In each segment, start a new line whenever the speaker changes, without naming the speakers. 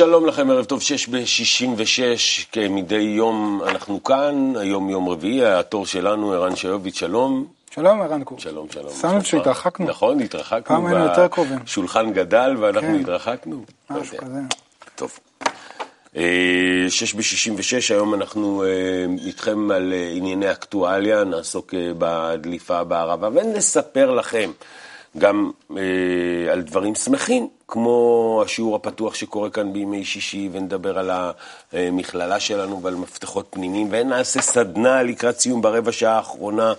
שלום לכם, ערב טוב, שש ב-66, כמדי יום אנחנו כאן, היום יום רביעי, התור שלנו, ערן שיוביץ', שלום.
שלום, ערן קור.
שלום, שלום.
שמנו שהתרחקנו.
נכון, התרחקנו.
פעם היינו יותר קרובים.
שולחן גדל ואנחנו
כן.
התרחקנו.
משהו
יודע.
כזה.
טוב. אה, שש ב-66, היום אנחנו אה, איתכם על אה, ענייני אקטואליה, נעסוק אה, בדליפה בערבה ונספר לכם גם אה, על דברים שמחים, כמו השיעור הפתוח שקורה כאן בימי שישי, ונדבר על המכללה שלנו ועל מפתחות פנימיים, ונעשה סדנה לקראת סיום ברבע שעה האחרונה.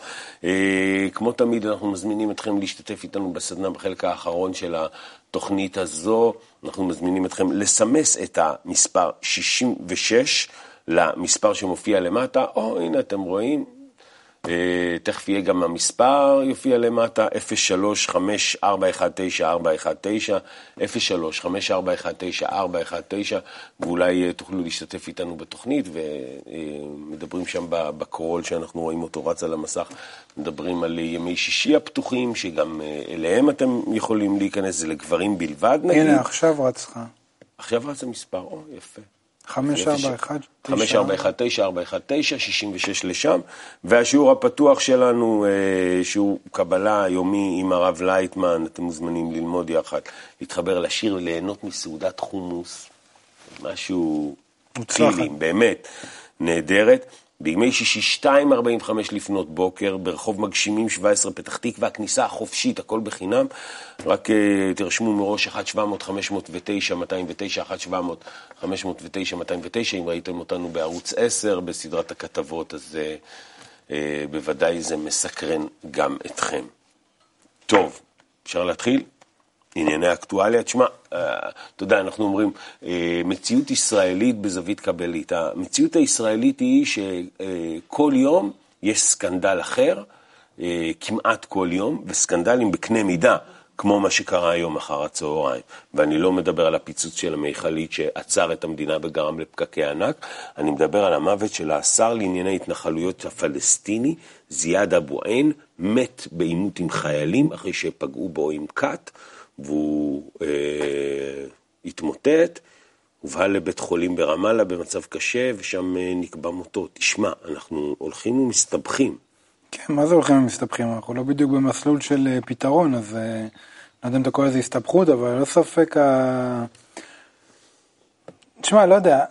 אה, כמו תמיד, אנחנו מזמינים אתכם להשתתף איתנו בסדנה בחלק האחרון של התוכנית הזו. אנחנו מזמינים אתכם לסמס את המספר 66 למספר שמופיע למטה, או הנה אתם רואים, תכף יהיה גם המספר, יופיע למטה, 0354194119, 0354194119, ואולי אה, תוכלו להשתתף איתנו בתוכנית, ומדברים שם ב- בקרול שאנחנו רואים אותו רץ על המסך, מדברים על אה, ימי שישי הפתוחים, שגם אה, אליהם אתם יכולים להיכנס, זה לגברים בלבד נגיד.
הנה, עכשיו רץ לך.
עכשיו רץ המספר, או, יפה.
541
5419, 66 לשם, והשיעור הפתוח שלנו, אה, שיעור קבלה יומי עם הרב לייטמן, אתם מוזמנים ללמוד יחד, להתחבר לשיר, ליהנות מסעודת חומוס, משהו
מוצלחת.
באמת, נהדרת. בימי שישי 2.45 לפנות בוקר, ברחוב מגשימים 17 פתח תקווה, הכניסה החופשית, הכל בחינם. רק uh, תרשמו מראש 1-700-509-209, 1-700-509-209, אם ראיתם אותנו בערוץ 10 בסדרת הכתבות, אז uh, uh, בוודאי זה מסקרן גם אתכם. טוב, אפשר להתחיל? ענייני אקטואליה, תשמע, אה, אתה יודע, אנחנו אומרים, אה, מציאות ישראלית בזווית קבלית. המציאות הישראלית היא שכל יום יש סקנדל אחר, אה, כמעט כל יום, וסקנדלים בקנה מידה, כמו מה שקרה היום אחר הצהריים. ואני לא מדבר על הפיצוץ של המכלית שעצר את המדינה וגרם לפקקי ענק, אני מדבר על המוות של השר לענייני התנחלויות הפלסטיני, זיאד אבו עין, מת בעימות עם חיילים אחרי שפגעו בו עם כת. והוא אה, התמוטט, הובהל לבית חולים ברמאללה במצב קשה, ושם אה, נקבע מותו. תשמע, אנחנו הולכים ומסתבכים.
כן, מה זה הולכים ומסתבכים? אנחנו לא בדיוק במסלול של אה, פתרון, אז אה, לא יודע אם אתה קורא לזה הסתבכות, אבל לא ספק ה... תשמע, לא יודע,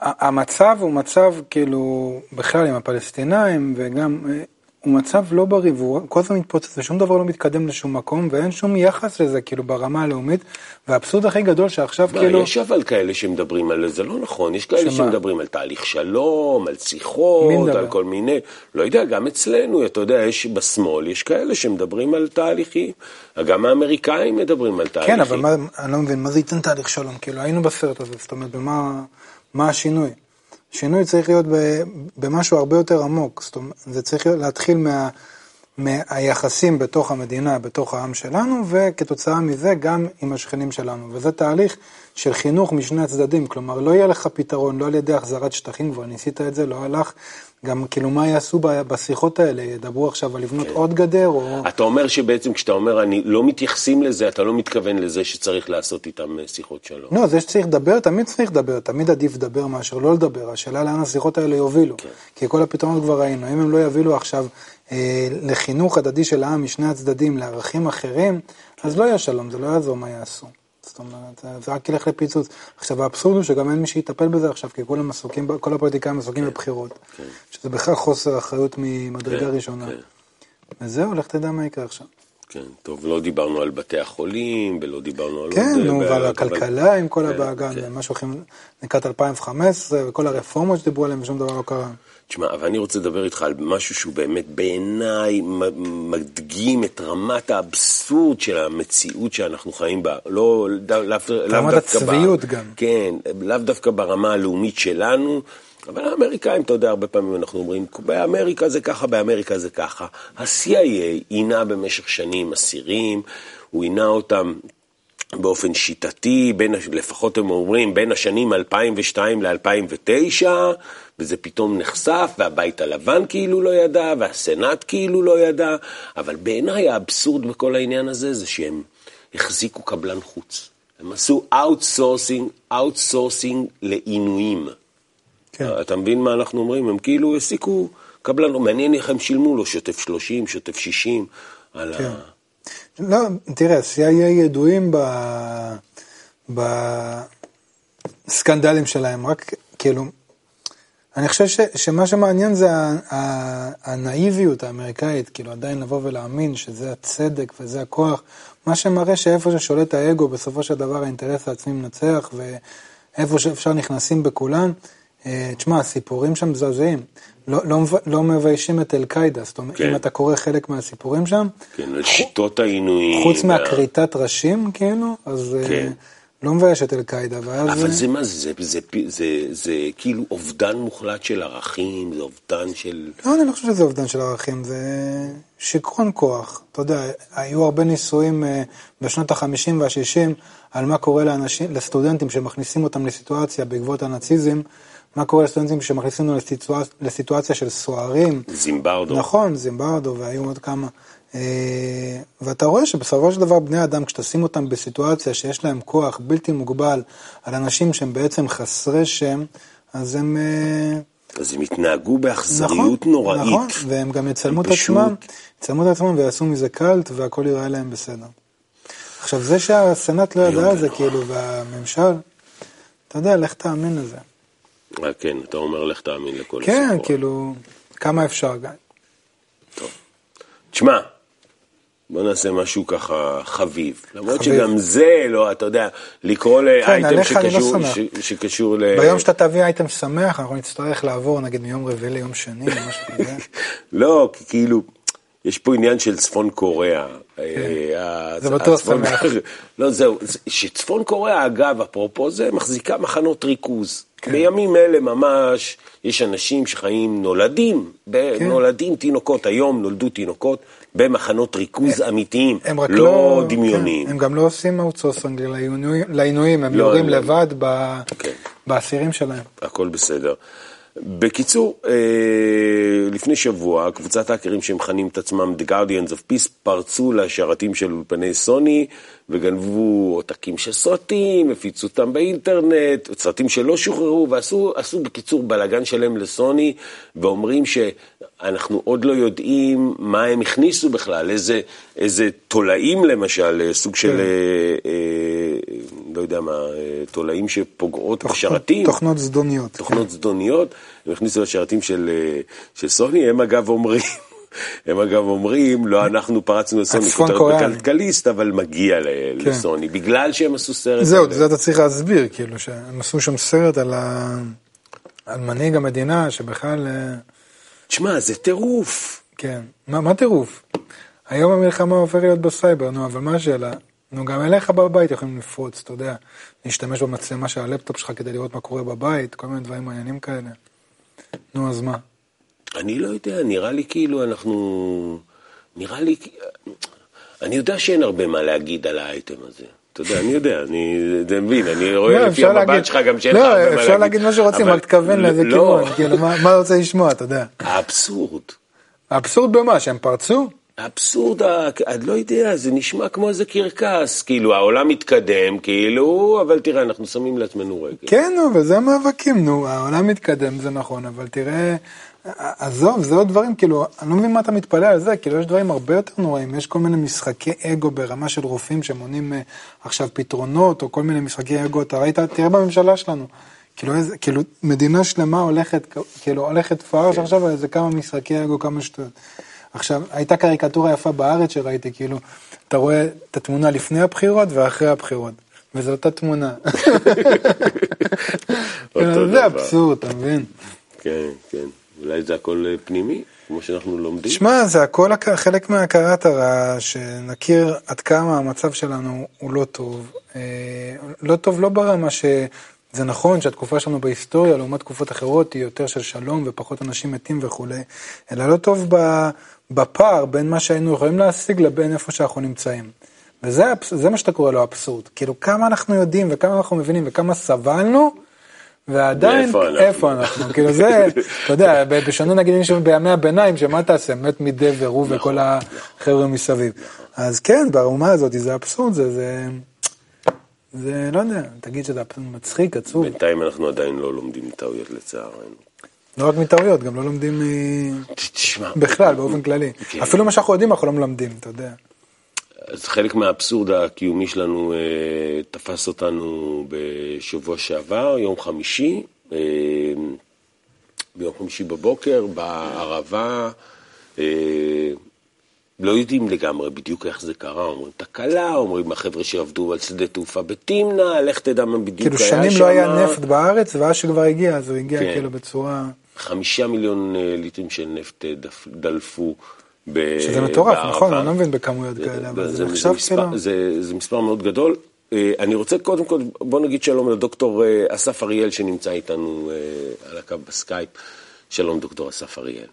המצב הוא מצב כאילו, בכלל עם הפלסטינאים, וגם, הוא מצב לא בריא, והוא כל הזמן מתפוצץ, ושום דבר לא מתקדם לשום מקום, ואין שום יחס לזה, כאילו, ברמה הלאומית, והאבסורד הכי גדול שעכשיו,
מה,
כאילו...
יש אבל כאלה שמדברים על זה, לא נכון, יש כאלה
שמה?
שמדברים על תהליך שלום, על שיחות? על כל מיני, לא יודע, גם אצלנו, אתה יודע, יש בשמאל, יש כאלה שמדברים על תהליכים, גם האמריקאים מדברים על תהליכים.
כן, אבל מה, אני לא מבין, מה זה ייתן תהליך שלום? כאילו, היינו בסרט הזה, זאת אומרת, במה מה השינוי? השינוי צריך להיות במשהו הרבה יותר עמוק, זאת אומרת, זה צריך להתחיל מה, מהיחסים בתוך המדינה, בתוך העם שלנו, וכתוצאה מזה גם עם השכנים שלנו. וזה תהליך של חינוך משני הצדדים, כלומר, לא יהיה לך פתרון, לא על ידי החזרת שטחים, כבר ניסית את זה, לא הלך. גם כאילו, מה יעשו בשיחות האלה? ידברו עכשיו על לבנות עוד גדר, או...
אתה אומר שבעצם כשאתה אומר אני לא מתייחסים לזה, אתה לא מתכוון לזה שצריך לעשות איתם אה, שיחות שלום.
לא, זה שצריך לדבר, תמיד צריך לדבר, תמיד עדיף לדבר מאשר לא לדבר. השאלה לאן השיחות האלה יובילו.
כן.
כי כל הפתרונות כבר ראינו. אם הם לא יובילו עכשיו אה, לחינוך הדדי של העם משני הצדדים, לערכים אחרים, אז לא יהיה שלום, זה לא יעזור מה יעשו. זאת אומרת, זה- רק ילך לפיצוץ. עכשיו, האבסורד הוא שגם אין מי שיטפל בזה עכשיו, כי כולם עסוקים, כל הפוליטיקאים עסוקים בבחירות. שזה בכלל חוסר אחריות ממדרגה
כן,
ראשונה.
כן.
וזהו, לך תדע מה יקרה עכשיו.
כן, טוב, לא דיברנו על בתי החולים, ולא דיברנו על...
כן, נו,
אה,
ועל הכלכלה עם כל
כן,
הבאגן,
כן.
ומה שהולכים לקראת 2015, וכל הרפורמות שדיברו עליהן ושום דבר לא קרה.
תשמע, אבל אני רוצה לדבר איתך על משהו שהוא באמת בעיניי מדגים את רמת האבסורד של המציאות שאנחנו חיים בה. לא, לאו, לאו
רמת
דווקא... ב-
הצביעות גם.
כן, לאו דווקא ברמה הלאומית שלנו, אבל האמריקאים, אתה יודע, הרבה פעמים אנחנו אומרים, באמריקה זה ככה, באמריקה זה ככה. ה-CIA עינה במשך שנים אסירים, הוא עינה אותם באופן שיטתי, בין, לפחות הם אומרים, בין השנים 2002 ל-2009, וזה פתאום נחשף, והבית הלבן כאילו לא ידע, והסנאט כאילו לא ידע, אבל בעיניי האבסורד בכל העניין הזה זה שהם החזיקו קבלן חוץ. הם עשו outsourcing, outsourcing לעינויים.
כן.
אתה מבין מה אנחנו אומרים? הם כאילו העסיקו קבלן, מעניין איך הם שילמו לו שוטף 30, שוטף 60, על
כן.
ה...
לא, תראה, CIA ידועים ב... בסקנדלים שלהם, רק כאילו, אני חושב ש, שמה שמעניין זה ה- ה- הנאיביות האמריקאית, כאילו עדיין לבוא ולהאמין שזה הצדק וזה הכוח, מה שמראה שאיפה ששולט האגו, בסופו של דבר האינטרס העצמי מנצח, ואיפה שאפשר נכנסים בכולן. אה, תשמע, הסיפורים שם מזעזעים. לא, לא, לא מביישים את אל-קאעידה, זאת אומרת,
כן.
אם אתה קורא חלק מהסיפורים שם,
כן, על שיטות העינויים.
חוץ
וה-
מהכריתת ראשים, כאילו, אז אה,
כן.
לא מבייש את אל-קאעידה, ואז...
אבל
אה,
זה מה זה? זה, זה, זה, זה, זה כאילו אובדן מוחלט של ערכים, זה אובדן של...
לא, אני לא חושב שזה אובדן של ערכים, זה שיכרון כוח. אתה יודע, היו הרבה ניסויים אה, בשנות ה-50 וה-60 על מה קורה לאנשים, לסטודנטים שמכניסים אותם לסיטואציה בעקבות הנאציזם, מה קורה לסטודנטים שמכניסים אותם לסיטואציה, לסיטואציה של סוהרים.
זימברדו.
נכון, זימברדו והיו עוד כמה. אה, ואתה רואה שבסופו של דבר בני אדם, כשתשים אותם בסיטואציה שיש להם כוח בלתי מוגבל על אנשים שהם בעצם חסרי שם, אז הם... אה,
אז הם התנהגו באכזריות נוראית.
נכון, והם גם יצלמו את
פשוט-
עצמם, יצלמו את עצמם ויעשו מזה קאלט והכל ייראה להם בסדר. עכשיו זה שהסנאט לא ידע על זה כאילו והממשל, אתה יודע, לך תאמין לזה.
אה, כן, אתה אומר לך תאמין לכל
כן,
הסיפור.
כאילו, כמה אפשר גם.
תשמע, בוא נעשה משהו ככה חביב. למרות
חביב.
שגם זה לא, אתה יודע, לקרוא לאייטם
עליך אני לא
שקשור,
שמח.
ש- שקשור ל...
ביום שאתה תביא אייטם שמח, אנחנו נצטרך לעבור נגיד מיום רביעי ליום שני משהו כזה.
לא, כאילו, יש פה עניין של צפון קוריאה. אה,
זה בטוח שמח.
לא, זהו, זה- שצפון קוריאה, אגב, אפרופו זה, מחזיקה מחנות ריכוז. בימים אלה ממש, יש אנשים שחיים, נולדים, ב-
כן.
נולדים תינוקות, היום נולדו תינוקות במחנות ריכוז אמיתיים,
הם רק
לא
לא...
דמיוניים.
כן, הם גם לא עושים לעינוי- לעינויים, הם
לא,
יורים
לא.
לבד ב-
כן.
באסירים שלהם.
הכל בסדר. בקיצור, אה, לפני שבוע, קבוצת האקרים שמכנים את עצמם The Guardians of Peace פרצו לשרתים של אולפני סוני וגנבו עותקים של סרטים, הפיצו אותם באינטרנט, סרטים שלא שוחררו, ועשו עשו בקיצור בלאגן שלם לסוני, ואומרים שאנחנו עוד לא יודעים מה הם הכניסו בכלל, איזה, איזה תולעים למשל, אה, סוג של,
כן.
אה, אה, לא יודע מה, אה, תולעים שפוגעות בשרתים.
תוכנות זדוניות.
תוכנות זדוניות, הם הכניסו לשרתים של, אה, של סוני, הם אגב אומרים, הם אגב אומרים, לא אנחנו פרצנו לסוני, כותרת. בכלכליסט, אבל מגיע ל-
כן.
לסוני, בגלל שהם עשו סרט.
זהו,
על-
זה אתה צריך להסביר, כאילו, שהם עשו שם סרט על, ה... על מנהיג המדינה, שבכלל, אה,
תשמע, זה טירוף.
כן, מה, מה טירוף? היום המלחמה הופכת להיות בסייבר, נו, אבל מה השאלה? נו, גם אליך בבית יכולים לפרוץ, אתה יודע, להשתמש במצלמה של הלפטופ שלך כדי לראות מה קורה בבית, כל מיני דברים מעניינים כאלה. נו, אז מה?
אני לא יודע, נראה לי כאילו אנחנו... נראה לי... אני יודע שאין הרבה מה להגיד על האייטם הזה. אתה יודע, אני יודע, אני מבין, אני רואה
לא,
לפי
אפשר
המבט שלך גם שאין לך
לא,
הרבה מה להגיד.
אפשר להגיד מה שרוצים, רק תכוון לאיזה
לא,
כיוון, כאילו, מה רוצה לשמוע, אתה יודע.
האבסורד.
האבסורד במה, שהם פרצו?
האבסורד, אני לא יודע, זה נשמע כמו איזה קרקס, כאילו העולם מתקדם, כאילו, אבל תראה, אנחנו שמים לעצמנו רגל.
כן, נו, וזה המאבקים, נו, העולם מתקדם, זה נכון, אבל תראה, עזוב, זה עוד דברים, כאילו, אני לא מבין מה אתה מתפלא על זה, כאילו, יש דברים הרבה יותר נוראים, יש כל מיני משחקי אגו ברמה של רופאים שמונים אה, עכשיו פתרונות, או כל מיני משחקי אגו, אתה ראית, תראה בממשלה שלנו, כאילו, איזה, כאילו, מדינה שלמה הולכת, כאילו, הולכת פרש עכשיו על איזה כמה משחקי אגו, כמה שטויות. עכשיו, הייתה קריקטורה יפה בארץ שראיתי, כאילו, אתה רואה את התמונה לפני הבחירות ואחרי הבחירות, וזו אותה תמונה.
אותו
זה. אבסורד, אתה מבין?
כן, כן. אולי זה הכל אה, פנימי, כמו שאנחנו לומדים.
שמע, זה הכל הכ- חלק מהכרת הרע, שנכיר עד כמה המצב שלנו הוא לא טוב. אה, לא טוב לא ברמה שזה נכון שהתקופה שלנו בהיסטוריה, לעומת תקופות אחרות, היא יותר של שלום ופחות אנשים מתים וכולי, אלא לא טוב בפער בין מה שהיינו יכולים להשיג לבין איפה שאנחנו נמצאים. וזה זה מה שאתה קורא לו אבסורד. כאילו, כמה אנחנו יודעים וכמה אנחנו מבינים וכמה סבלנו, ועדיין? איפה אנחנו? כאילו זה, אתה יודע, בשונה נגיד מישהו בימי הביניים, שמה תעשה? מת מדבר, הוא
נכון,
וכל החבר'ה מסביב. אז כן, ברמה הזאת זה אבסורד, זה, זה, זה, לא יודע, תגיד שזה מצחיק, עצוב.
בינתיים אנחנו עדיין לא לומדים טעויות לצערנו.
לא רק מטעויות, גם לא לומדים בכלל, באופן כללי.
כן.
אפילו מה שאנחנו יודעים אנחנו לא מלמדים, אתה יודע.
אז חלק מהאבסורד הקיומי שלנו אה, תפס אותנו בשבוע שעבר, יום חמישי, אה, ביום חמישי בבוקר, בערבה, אה, לא יודעים לגמרי בדיוק איך זה קרה, אומרים תקלה, אומרים החבר'ה שעבדו על שדה תעופה בתמנע, לך תדע מה בדיוק
כאילו
היה
שנים
שם.
לא היה נפט בארץ, ואז שכבר הגיע, אז הוא הגיע
כן.
כאילו בצורה...
חמישה מיליון אה, ליטרים של נפט אה, דלפו ב-
שזה מטורף,
בערבה.
נכון? אני לא מבין בכמויות כאלה, אבל זה נחשב
מספר,
כאילו...
זה, זה מספר מאוד גדול. אה, אני רוצה קודם כל, בוא נגיד שלום לדוקטור אה, אסף אריאל שנמצא איתנו אה, על הקו בסקייפ. שלום דוקטור אסף אריאל.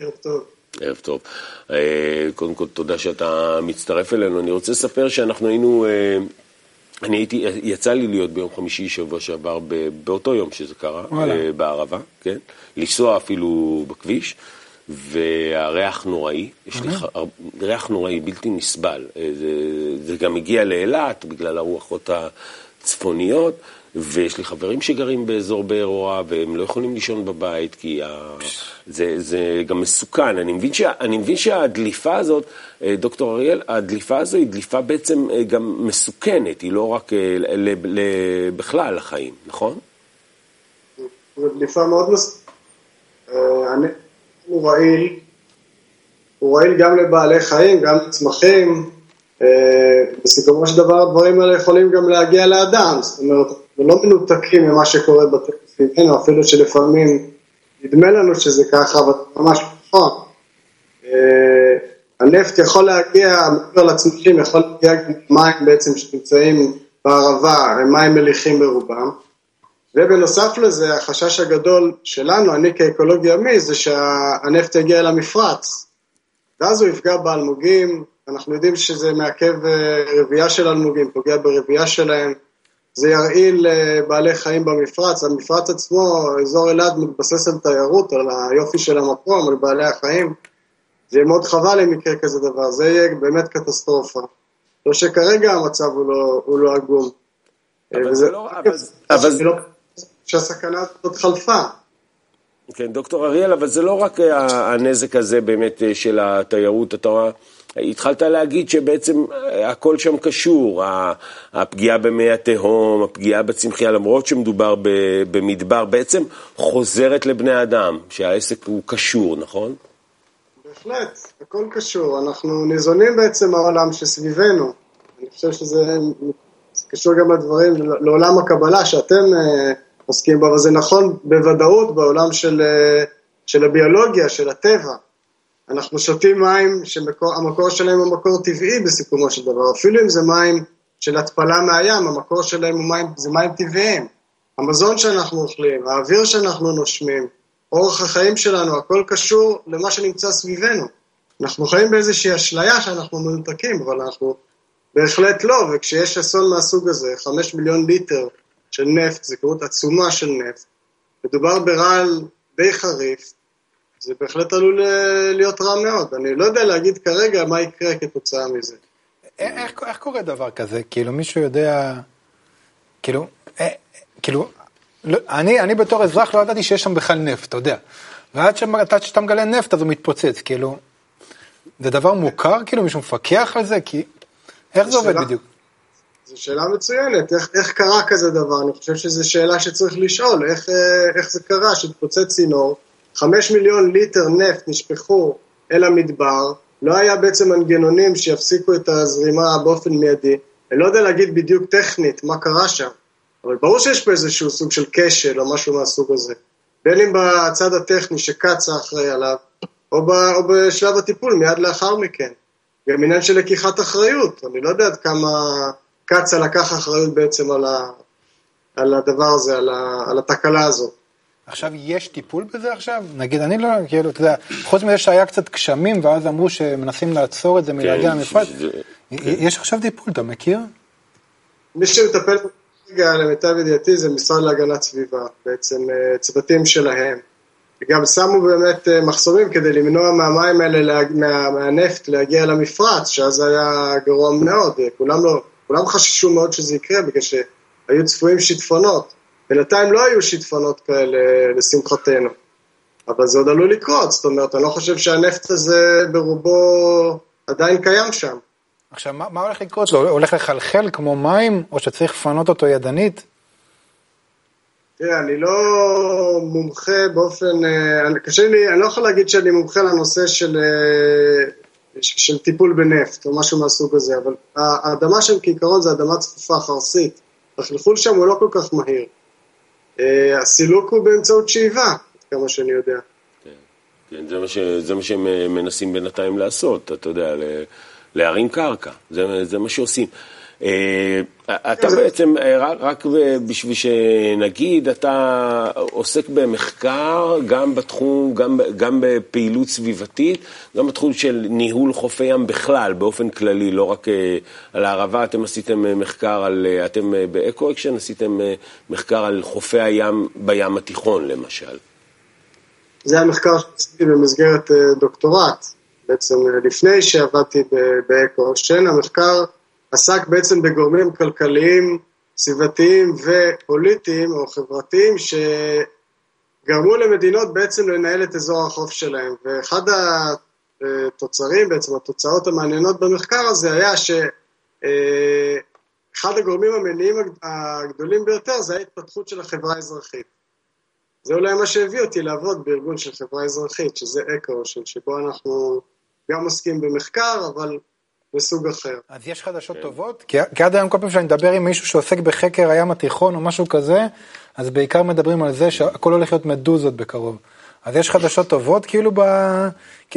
ערב טוב.
ערב טוב. קודם כל, תודה שאתה מצטרף אלינו. אני רוצה לספר שאנחנו היינו, אני הייתי, יצא לי להיות ביום חמישי שבוע שעבר, באותו יום שזה קרה,
וואלה.
בערבה, כן? לנסוע אפילו בכביש, והריח נוראי, יש לי ח- ריח נוראי, בלתי נסבל. אה, זה, זה גם הגיע לאילת בגלל הרוחות הצפוניות. ויש לי חברים שגרים באזור באר אורה, והם לא יכולים לישון בבית, כי ה... זה, זה גם מסוכן. אני מבין, שה... אני מבין שהדליפה הזאת, אה, דוקטור אריאל, הדליפה הזו היא דליפה בעצם אה, גם מסוכנת, היא לא רק אה, ל... ל... בכלל לחיים, נכון?
זו דליפה מאוד מס... הוא רעיל, הוא רעיל גם לבעלי חיים, גם לצמחים. אה, בסיכומו של דבר הדברים האלה יכולים גם להגיע לאדם, זאת אומרת, אנחנו לא מנותקים ממה שקורה בטבע סביבנו, אפילו שלפעמים נדמה לנו שזה ככה, אבל זה ממש נכון. אה, הנפט יכול להגיע, מעבר לצמחים, יכול להגיע גם מים בעצם שנמצאים בערבה, הם מים מליחים ברובם. ובנוסף לזה, החשש הגדול שלנו, אני כאקולוג ימי, זה שהנפט יגיע אל המפרץ. ואז הוא יפגע באלמוגים, אנחנו יודעים שזה מעכב אה, רבייה של אלמוגים, פוגע ברבייה שלהם. זה ירעיל אה, בעלי חיים במפרץ. המפרץ עצמו, אזור אלעד מתבסס על תיירות, על היופי של המקום, על בעלי החיים. זה יהיה מאוד חבל אם יקרה כזה דבר, זה יהיה באמת קטסטרופה. לא שכרגע המצב הוא לא, הוא לא עגום.
אבל
וזה-
זה לא- אבל- אבל
לא- שהסכנה הזאת חלפה.
כן, דוקטור אריאל, אבל זה לא רק אה, הנזק הזה באמת אה, של התיירות, אתה התחלת להגיד שבעצם אה, הכל שם קשור, הפגיעה במי התהום, הפגיעה בצמחייה, למרות שמדובר במדבר, בעצם חוזרת לבני אדם, שהעסק הוא קשור, נכון?
בהחלט, הכל קשור. אנחנו ניזונים בעצם מהעולם שסביבנו. אני חושב שזה זה קשור גם לדברים, לעולם הקבלה שאתם עוסקים אבל זה נכון בוודאות בעולם של, אה, של הביולוגיה, של הטבע. אנחנו שותים מים שהמקור שלהם הוא מקור טבעי בסיכומו של דבר, אפילו אם זה מים של התפלה מהים, המקור שלהם הוא מים, זה מים טבעיים. המזון שאנחנו אוכלים, האוויר שאנחנו נושמים, אורח החיים שלנו, הכל קשור למה שנמצא סביבנו. אנחנו חיים באיזושהי אשליה שאנחנו מנותקים, אבל אנחנו בהחלט לא, וכשיש אסון מהסוג הזה, חמש מיליון ליטר של נפט, זה כמות עצומה של נפט, מדובר ברעל די חריף, זה בהחלט עלול אה, להיות רע מאוד. אני לא יודע להגיד כרגע מה יקרה כתוצאה מזה.
איך, איך קורה דבר כזה? כאילו מישהו יודע, כאילו, אה, כאילו, לא, אני, אני בתור אזרח לא ידעתי שיש שם בכלל נפט, אתה יודע. ועד שאתה, מגלה נפט אז הוא מתפוצץ, כאילו, זה דבר מוכר, כאילו מישהו מפקח על זה? כי, איך זה עובד בדיוק?
זו שאלה מצוינת, איך, איך קרה כזה דבר? אני חושב שזו שאלה שצריך לשאול, איך, אה, איך זה קרה שהתפוצץ צינור, חמש מיליון ליטר נפט נשפכו אל המדבר, לא היה בעצם מנגנונים שיפסיקו את הזרימה באופן מיידי, אני לא יודע להגיד בדיוק טכנית מה קרה שם, אבל ברור שיש פה איזשהו סוג של כשל או משהו מהסוג הזה, בין אם בצד הטכני שקצה אחראי עליו, או, ב, או בשלב הטיפול מיד לאחר מכן. גם עניין של לקיחת אחריות, אני לא יודע עד כמה קצה לקח אחריות בעצם על, ה, על הדבר הזה, על, ה, על התקלה הזאת.
עכשיו יש טיפול בזה עכשיו? נגיד, אני לא, כאילו, אתה יודע, חוץ מזה שהיה קצת גשמים ואז אמרו שמנסים לעצור את זה מלהגיע
כן,
למפרץ,
זה-
יש עכשיו טיפול, אתה מכיר?
מי שמטפל כרגע, למיטב ידיעתי, זה משרד להגנת סביבה, בעצם אה, צוותים שלהם. וגם שמו באמת אה, מחסומים כדי למנוע מהמים האלה, לה- מה, מהנפט להגיע למפרץ, שאז היה גרוע מאוד, אה, כולם לא, כולם חששו מאוד שזה יקרה, בגלל שהיו צפויים שיטפונות. בינתיים לא היו שיטפונות כאלה, לשמחתנו. אבל זה עוד עלול לקרות, זאת אומרת, אני לא חושב שהנפט הזה ברובו עדיין קיים שם.
עכשיו, מה, מה הולך לקרות לו? הולך לחלחל כמו מים, או שצריך לפנות אותו ידנית?
תראה, אני לא מומחה באופן, אה, קשה לי, אני לא יכול להגיד שאני מומחה לנושא של, אה, של טיפול בנפט או משהו מהסוג הזה, אבל האדמה שם כעיקרון זה אדמה צפופה חרסית. החלחול שם הוא לא כל כך מהיר. אה, הסילוק הוא באמצעות שאיבה, כמה שאני יודע.
כן, כן זה, מה ש, זה מה שהם מנסים בינתיים לעשות, אתה יודע, להרים קרקע, זה, זה מה שעושים. אה, אתה בעצם, אה, רק בשביל שנגיד, אתה עוסק במחקר גם בתחום, גם, גם בפעילות סביבתית, גם בתחום של ניהול חופי ים בכלל, באופן כללי, לא רק אה, על הערבה, אתם עשיתם מחקר על, אתם באקואושן עשיתם מחקר על חופי הים בים התיכון, למשל.
זה המחקר שעשיתי במסגרת דוקטורט, בעצם לפני שעבדתי באקואושן, המחקר עסק בעצם בגורמים כלכליים, סביבתיים ופוליטיים או חברתיים שגרמו למדינות בעצם לנהל את אזור החוף שלהם. ואחד התוצרים, בעצם התוצאות המעניינות במחקר הזה היה שאחד הגורמים המניעים הגדולים ביותר זה ההתפתחות של החברה האזרחית. זה אולי מה שהביא אותי לעבוד בארגון של חברה אזרחית, שזה אקו, שבו אנחנו גם עוסקים במחקר, אבל מסוג אחר.
אז יש חדשות כן. טובות? כי, כי עד היום כל פעם שאני מדבר עם מישהו שעוסק בחקר הים התיכון או משהו כזה, אז בעיקר מדברים על זה שהכל הולך להיות מדוזות בקרוב. אז יש חדשות טובות כאילו ב...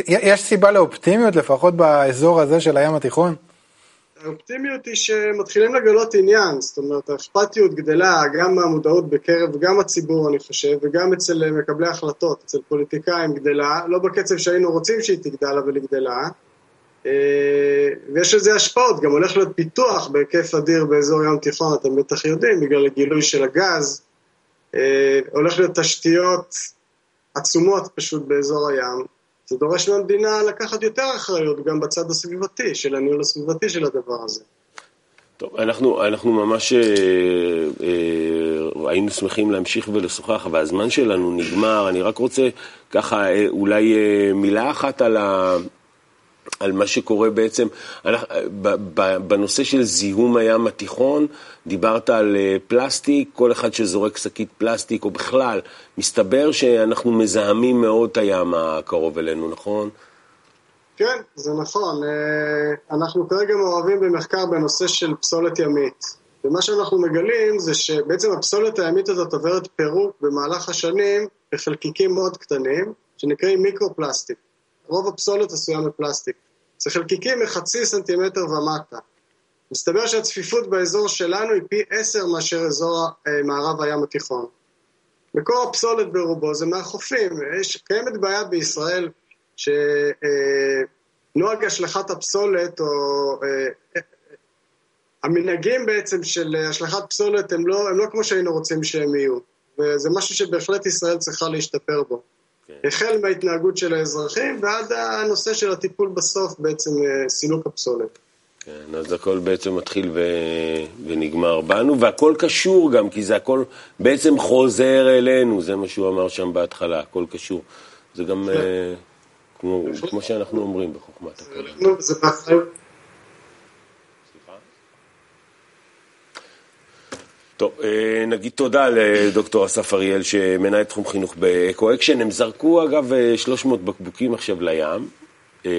יש סיבה לאופטימיות לפחות באזור הזה של הים התיכון?
האופטימיות היא שמתחילים לגלות עניין, זאת אומרת האכפתיות גדלה גם מהמודעות בקרב גם הציבור אני חושב וגם אצל מקבלי החלטות, אצל פוליטיקאים גדלה, לא בקצב שהיינו רוצים שהיא תגדל אבל היא גדלה. אה, ויש לזה השפעות, גם הולך להיות פיתוח בהיקף אדיר באזור ים תיכון, אתם בטח יודעים, בגלל הגילוי של הגז. אה, הולך להיות תשתיות עצומות פשוט באזור הים. זה דורש מהמדינה לקחת יותר אחריות גם בצד הסביבתי, של הניהול הסביבתי של הדבר הזה.
טוב, אנחנו, אנחנו ממש אה, אה, היינו שמחים להמשיך ולשוחח, אבל הזמן שלנו נגמר. אני רק רוצה ככה אה, אולי אה, מילה אחת על, ה, על מה שקורה בעצם, בנושא של זיהום הים התיכון, דיברת על אה, פלסטיק, כל אחד שזורק שקית פלסטיק, או בכלל, מסתבר שאנחנו מזהמים מאוד את הים הקרוב אלינו, נכון?
כן, זה נכון. אה, אנחנו כרגע מעורבים במחקר בנושא של פסולת ימית. ומה שאנחנו מגלים זה שבעצם הפסולת הימית הזאת עוברת פירוק במהלך השנים בחלקיקים מאוד קטנים, שנקראים מיקרו-פלסטיק. רוב הפסולת עשויה מפלסטיק. זה חלקיקים מחצי סנטימטר ומטה. מסתבר שהצפיפות באזור שלנו היא פי עשר מאשר אזור אה, מערב הים התיכון. מקור הפסולת ברובו זה מהחופים. יש, קיימת בעיה בישראל שנוהג אה, השלכת הפסולת או אה, המנהגים בעצם של השלכת פסולת הם לא, הם לא כמו שהיינו רוצים שהם יהיו. וזה משהו שבהחלט ישראל צריכה להשתפר בו. כן. החל מההתנהגות של האזרחים ועד הנושא של הטיפול בסוף, בעצם אה, סילוק הפסולת.
כן, אז הכל בעצם מתחיל ו... ונגמר בנו, והכל קשור גם, כי זה הכל בעצם חוזר אלינו, זה מה שהוא אמר שם בהתחלה, הכל קשור. זה גם כן. uh, כמו, כמו שאנחנו אומרים בחוכמת הקדם. זה באחריות טוב, אה, נגיד תודה לדוקטור אסף אריאל שמנהל תחום חינוך באקואושן. הם זרקו אגב 300 אה, בקבוקים עכשיו לים, אה,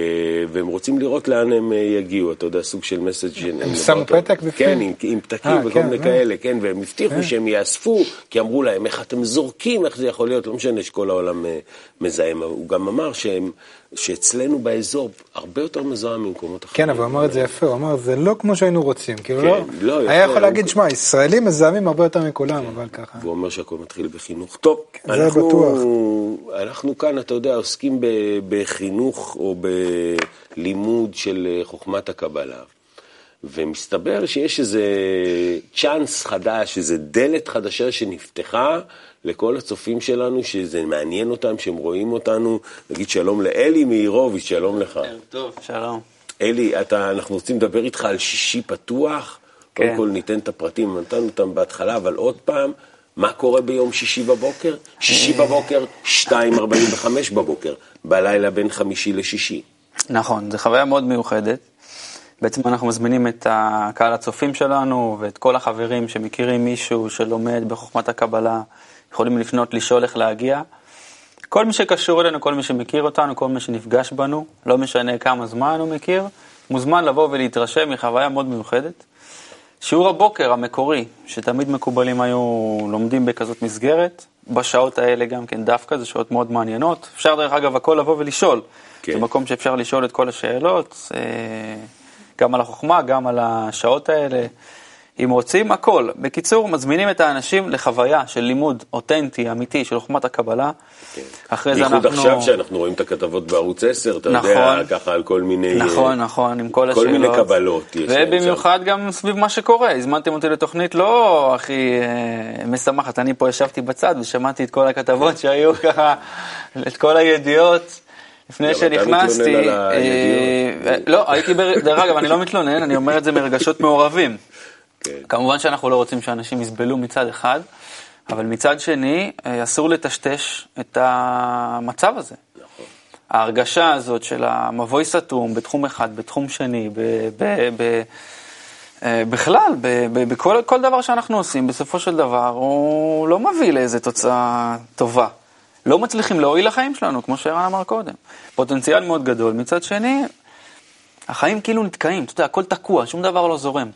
והם רוצים לראות לאן הם יגיעו, אתה יודע, סוג של message
הם שמו פתק בפנים?
כן, עם, עם פתקים וכל כן, מיני כאלה, כן, והם הבטיחו שהם יאספו, כי אמרו להם, איך אתם זורקים, איך זה יכול להיות, לא משנה שכל העולם מזהם. הוא גם אמר שהם... שאצלנו באזור הרבה יותר מזוהם ממקומות אחרים.
כן, אבל הוא אמר את זה יפה, הוא אמר, זה לא כמו שהיינו רוצים. כאילו כן, לא, לא היה יכול להגיד, שמע, ישראלים מזהמים הרבה יותר מכולם, כן. אבל ככה.
והוא אומר שהכל מתחיל בחינוך. טוב, כן, אנחנו, בטוח. אנחנו כאן, אתה יודע, עוסקים בחינוך או בלימוד של חוכמת הקבלה. ומסתבר שיש איזה צ'אנס חדש, איזה דלת חדשה שנפתחה לכל הצופים שלנו, שזה מעניין אותם, שהם רואים אותנו. נגיד שלום לאלי מאירוביץ', שלום לך.
טוב, שלום.
אלי, אתה, אנחנו רוצים לדבר איתך על שישי פתוח. קודם
כן.
כל ניתן את הפרטים, נתנו אותם בהתחלה, אבל עוד פעם, מה קורה ביום שישי בבוקר? שישי
אה.
בבוקר, 2.45 בבוקר, בלילה בין חמישי לשישי.
נכון, זו חוויה מאוד מיוחדת. בעצם אנחנו מזמינים את הקהל הצופים שלנו ואת כל החברים שמכירים מישהו שלומד בחוכמת הקבלה, יכולים לפנות, לשאול איך להגיע. כל מי שקשור אלינו, כל מי שמכיר אותנו, כל מי שנפגש בנו, לא משנה כמה זמן הוא מכיר, מוזמן לבוא ולהתרשם מחוויה מאוד מיוחדת. שיעור הבוקר המקורי, שתמיד מקובלים היו לומדים בכזאת מסגרת, בשעות האלה גם כן דווקא, זה שעות מאוד מעניינות. אפשר דרך אגב הכל לבוא ולשאול.
כן.
זה מקום שאפשר לשאול את כל השאלות, אה, גם על החוכמה, גם על השעות האלה. אם רוצים, הכל. בקיצור, מזמינים את האנשים לחוויה של לימוד אותנטי, אמיתי, של חוכמת הקבלה. אחרי זה אנחנו...
בייחוד עכשיו שאנחנו רואים את הכתבות בערוץ 10, אתה יודע,
נכון.
ככה על כל מיני...
נכון, נכון, עם כל
כל
השאלות.
מיני קבלות
ובמיוחד גם סביב מה שקורה. הזמנתם אותי לתוכנית לא הכי אה, משמחת, אני פה ישבתי בצד ושמעתי את כל הכתבות שהיו ככה, את כל הידיעות. לפני שנכנסתי. אה, לא, הייתי, דרך אגב, אני לא מתלונן, אני אומר את זה מרגשות מעורבים.
כן.
כמובן שאנחנו לא רוצים שאנשים יסבלו מצד אחד, אבל מצד שני, אה, אסור לטשטש את המצב הזה.
נכון.
ההרגשה הזאת של המבוי סתום בתחום אחד, בתחום שני, ב, ב, ב, אה, בכלל, בכל כל דבר שאנחנו עושים, בסופו של דבר, הוא לא מביא לאיזה תוצאה טובה. לא מצליחים להועיל לחיים שלנו, כמו שערן אמר קודם. פוטנציאל מאוד גדול. מצד שני, החיים כאילו נתקעים, אתה יודע, הכל תקוע, שום דבר לא זורם.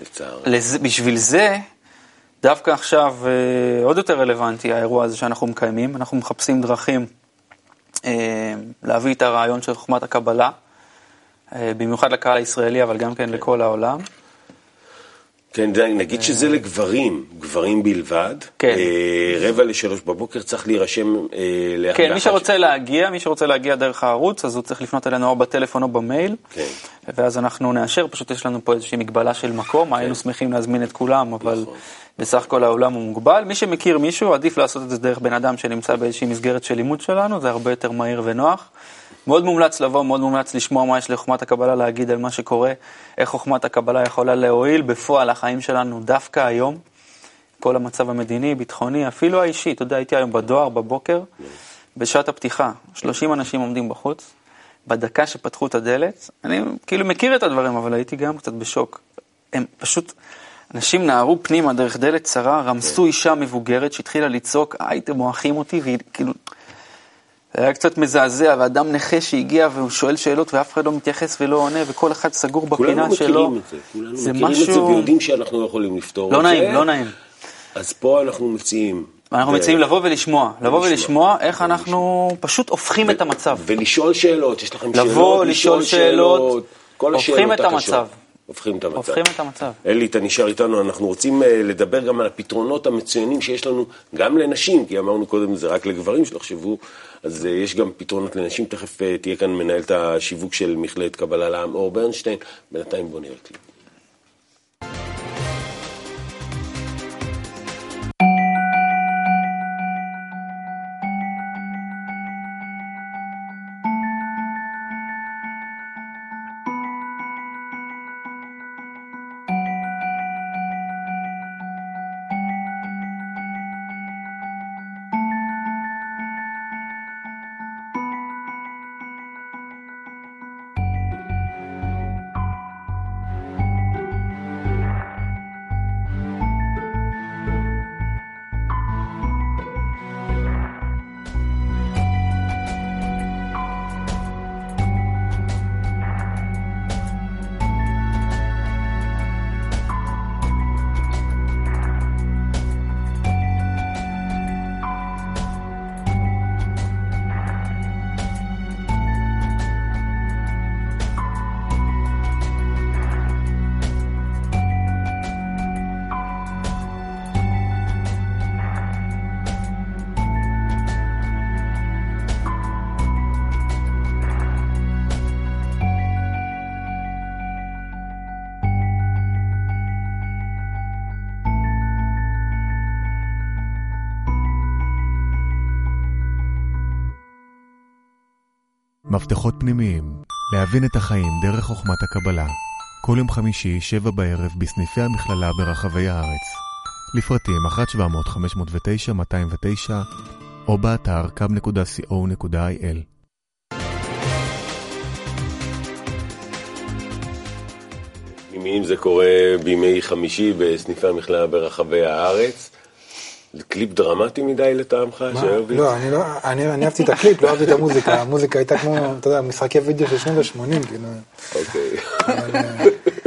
לצער.
לזה, בשביל זה, דווקא עכשיו אה, עוד יותר רלוונטי האירוע הזה שאנחנו מקיימים. אנחנו מחפשים דרכים אה, להביא את הרעיון של חוכמת הקבלה, אה, במיוחד לקהל הישראלי, אבל גם כן לכל העולם.
כן, נגיד שזה לגברים, גברים בלבד.
כן.
אה, רבע לשלוש בבוקר צריך להירשם אה, לאחת.
כן, מי שרוצה להגיע, מי שרוצה להגיע דרך הערוץ, אז הוא צריך לפנות אלינו או בטלפון או במייל,
כן.
ואז אנחנו נאשר, פשוט יש לנו פה איזושהי מגבלה של מקום, היינו שמחים להזמין את כולם, אבל
נכון.
בסך הכל העולם הוא מוגבל. מי שמכיר מישהו, עדיף לעשות את זה דרך בן אדם שנמצא באיזושהי מסגרת של לימוד שלנו, זה הרבה יותר מהיר ונוח. מאוד מומלץ לבוא, מאוד מומלץ לשמוע מה יש לחוכמת הקבלה להגיד על מה שקורה, איך חוכמת הקבלה יכולה להועיל בפועל החיים שלנו דווקא היום. כל המצב המדיני, ביטחוני, אפילו האישי. אתה יודע, הייתי היום בדואר בבוקר, בשעת הפתיחה, 30 אנשים עומדים בחוץ. בדקה שפתחו את הדלת, אני כאילו מכיר את הדברים, אבל הייתי גם קצת בשוק. הם פשוט, אנשים נהרו פנימה דרך דלת צרה, רמסו אישה מבוגרת שהתחילה לצעוק, הייתם מועכים אותי, והיא כאילו... זה היה קצת מזעזע, ואדם נכה שהגיע והוא שואל שאלות ואף אחד לא מתייחס ולא עונה, וכל אחד סגור
כולנו
בפינה שלו.
מכירים את זה, כולנו
זה
מכירים את זה
משהו-
ויודעים שאנחנו לא יכולים לפתור
לא
את זה.
נעים, לא נעים.
אז פה אנחנו מציעים.
אנחנו
ו-
מציעים לבוא ולשמוע, לבוא
ולשמוע.
ולשמוע איך אנחנו פשוט הופכים את המצב.
ולשאול שאלות, יש לכם שאלות,
לבוא, לשאול שאלות,
כל
הופכים את. המצב.
הופכים את המצב.
הופכים את המצב.
אלי, אתה נשאר איתנו, אנחנו רוצים אה, לדבר גם על הפתרונות המצוינים שיש לנו גם לנשים, כי אמרנו קודם זה רק לגברים שלחשבו, אז אה, יש גם פתרונות לנשים, תכף אה, תהיה כאן מנהלת השיווק של מכללת קבלה לעם, אור ברנשטיין, בינתיים בוא נראה קליפ.
מפתחות פנימיים, להבין את החיים דרך חוכמת הקבלה. כל יום חמישי, שבע בערב, בסניפי המכללה ברחבי הארץ. לפרטים 1-700-509-209 או באתר kub.co.il.
אם זה קורה בימי חמישי בסניפי המכללה ברחבי הארץ. זה קליפ דרמטי מדי לטעמך?
לא, אני לא, אני, אני אהבתי את הקליפ, לא אהבתי את המוזיקה, המוזיקה הייתה כמו, אתה יודע, משחקי וידאו של שנות ה-80, כאילו.
אוקיי.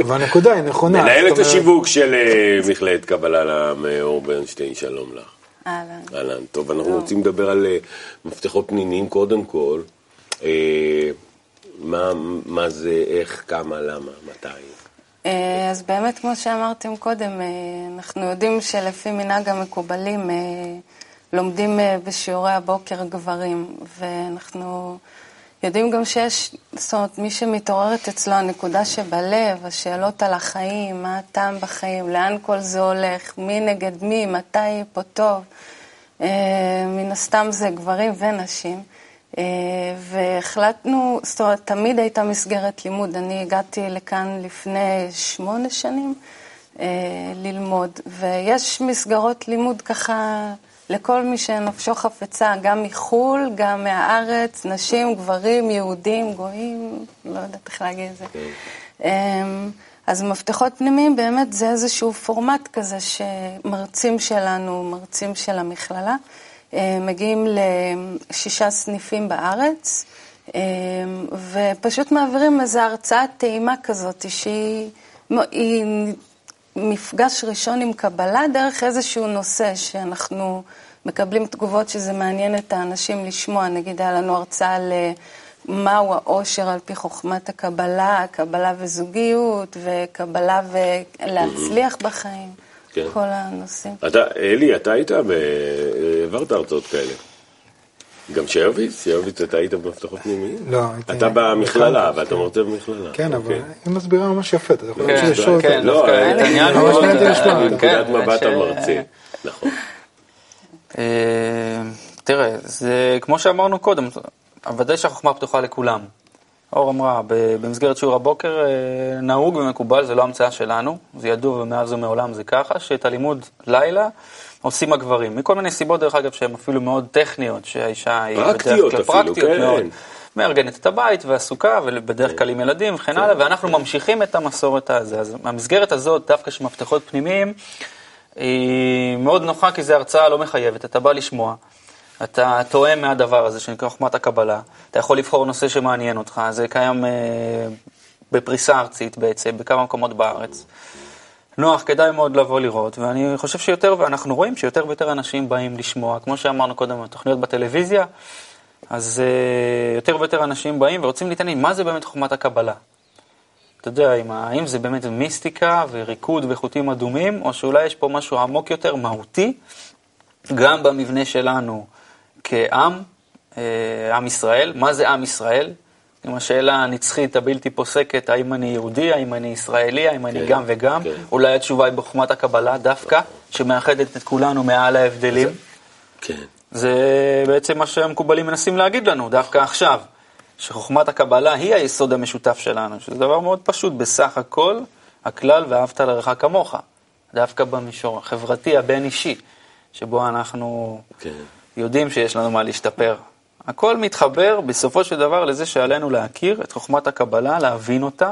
והנקודה היא נכונה.
מנהלת השיווק של אה, מכללת קבלה למאור ברנשטיין, שלום לך.
אהלן.
אהלן. טוב, אנחנו רוצים לדבר על אה, מפתחות פנימיים קודם כל. אה, מה, מה זה, איך, כמה, למה, מתי?
אה, אז באמת, כמו שאמרתם קודם, אה, אנחנו יודעים שלפי מנהג המקובלים אה, לומדים בשיעורי הבוקר גברים, ואנחנו יודעים גם שיש, זאת אומרת, מי שמתעוררת אצלו הנקודה שבלב, השאלות על החיים, מה הטעם בחיים, לאן כל זה הולך, מי נגד מי, מתי פה טוב, מן הסתם זה גברים ונשים. אה, והחלטנו, זאת אומרת, תמיד הייתה מסגרת לימוד. אני הגעתי לכאן לפני שמונה שנים אה, ללמוד, ויש מסגרות לימוד ככה לכל מי שנפשו חפצה, גם מחו"ל, גם מהארץ, נשים, גברים, יהודים, גויים, לא יודעת איך להגיד את זה. כן. אמ, אז מפתחות פנימיים באמת זה איזשהו פורמט כזה שמרצים שלנו, מרצים של המכללה, מגיעים לשישה סניפים בארץ, אה, ופשוט מעבירים איזו הרצאת טעימה כזאת, שהיא מפגש ראשון עם קבלה דרך איזשהו נושא שאנחנו מקבלים תגובות שזה מעניין את האנשים לשמוע. נגיד, היה לנו הרצאה על אה, מהו העושר על פי חוכמת הקבלה, קבלה וזוגיות, וקבלה ולהצליח בחיים. כן. כל הנושאים.
אתה, אלי, אתה היית, ב... העברת הרצאות כאלה. גם שירביץ? שירביץ, אתה היית במפתחות פנימיים?
לא, הייתי...
אתה במכללה, ואתה מרצה במכללה.
כן, אבל אוקיי. היא מסבירה ממש יפה, אתה יכול
להמשיך לשאול אותה. כן, לא, העניין הוא...
נקודת כן, מבט המרצה, נכון.
אה, תראה, זה כמו שאמרנו קודם, ודאי שהחוכמה פתוחה לכולם. אור אמרה, במסגרת שיעור הבוקר אה, נהוג ומקובל, זה לא המצאה שלנו, זה ידוע ומאז ומעולם זה ככה, שאת הלימוד לילה עושים הגברים, מכל מיני סיבות דרך אגב שהן אפילו מאוד טכניות, שהאישה
היא בדרך כלל פרקטיות כן. מאוד,
מארגנת את הבית ועסוקה ובדרך כלל עם ילדים וכן הלאה, ואנחנו ממשיכים את המסורת הזה. אז המסגרת הזאת, דווקא של מפתחות פנימיים, היא מאוד נוחה כי זו הרצאה לא מחייבת, אתה בא לשמוע. אתה תואם מהדבר הזה שנקרא חוכמת הקבלה, אתה יכול לבחור נושא שמעניין אותך, זה קיים אה, בפריסה ארצית בעצם, בכמה מקומות בארץ. נוח, כדאי מאוד לבוא לראות, ואני חושב שיותר, ואנחנו רואים שיותר ויותר אנשים באים לשמוע, כמו שאמרנו קודם, התוכניות בטלוויזיה, אז אה, יותר ויותר אנשים באים ורוצים להתעניין, מה זה באמת חוכמת הקבלה? אתה יודע, האם זה באמת מיסטיקה וריקוד וחוטים אדומים, או שאולי יש פה משהו עמוק יותר, מהותי, גם במבנה שלנו, כעם, אה, עם ישראל. מה זה עם ישראל? עם השאלה הנצחית הבלתי פוסקת, האם אני יהודי, האם אני ישראלי, האם אני כן, גם וגם. כן. אולי התשובה היא בחוכמת הקבלה דווקא, שמאחדת את כולנו מעל ההבדלים.
כן.
זה בעצם מה שהמקובלים מנסים להגיד לנו, דווקא עכשיו. שחוכמת הקבלה היא היסוד המשותף שלנו, שזה דבר מאוד פשוט, בסך הכל, הכלל ואהבת לרעך כמוך, דווקא במישור החברתי, הבין-אישי, שבו אנחנו כן. יודעים שיש לנו מה להשתפר. הכל מתחבר בסופו של דבר לזה שעלינו להכיר את חוכמת הקבלה, להבין אותה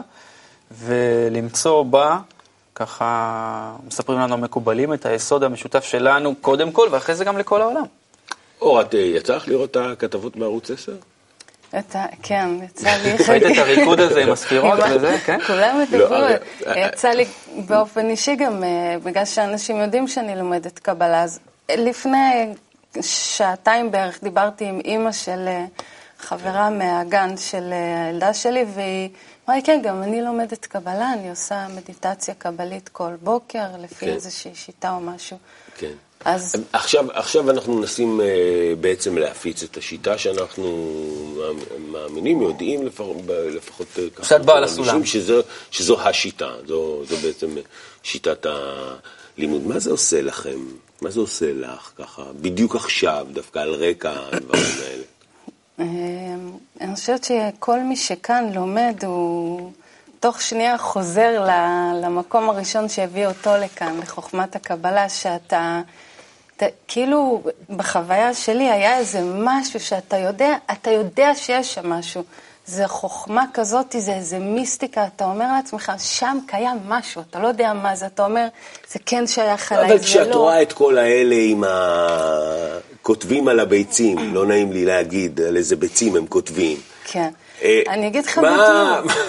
ולמצוא בה, ככה מספרים לנו המקובלים, את היסוד המשותף שלנו קודם כל ואחרי זה גם לכל העולם.
אור, את אה, יצא לך לראות את הכתבות בערוץ 10?
כן, יצא לי...
ראית את הריקוד הזה עם הספירות וזה, כן?
כולם מדברו, לא, יצא לי באופן אישי גם, אה, בגלל שאנשים יודעים שאני לומדת קבלה, אז לפני שעתיים בערך דיברתי עם אימא של אה, חברה מהגן של אה, הילדה שלי, והיא אמרה לי, כן, גם אני לומדת קבלה, אני עושה מדיטציה קבלית כל בוקר, לפי כן. איזושהי שיטה או משהו.
כן. אז... עכשיו, עכשיו אנחנו מנסים uh, בעצם להפיץ את השיטה שאנחנו מאמינים, יודעים לפחות, לפחות
ככה, קצת בעל הסולם.
שזו, שזו השיטה, זו, זו בעצם שיטת הלימוד. מה זה עושה לכם? מה זה עושה לך ככה, בדיוק עכשיו, דווקא על רקע הדברים האלה?
אמ, אני חושבת שכל מי שכאן לומד, הוא תוך שנייה חוזר למקום הראשון שהביא אותו לכאן, לחוכמת הקבלה, שאתה, אתה, כאילו בחוויה שלי היה איזה משהו שאתה יודע, אתה יודע שיש שם משהו. זה חוכמה כזאת, זה איזה מיסטיקה, אתה אומר לעצמך, שם קיים משהו, אתה לא יודע מה זה, אתה אומר, זה כן שייך אליי, זה לא.
אבל כשאת רואה את כל האלה עם ה... כותבים על הביצים, לא נעים לי להגיד על איזה ביצים הם כותבים.
כן.
אה,
אני אגיד לך
מה-
בדיוק.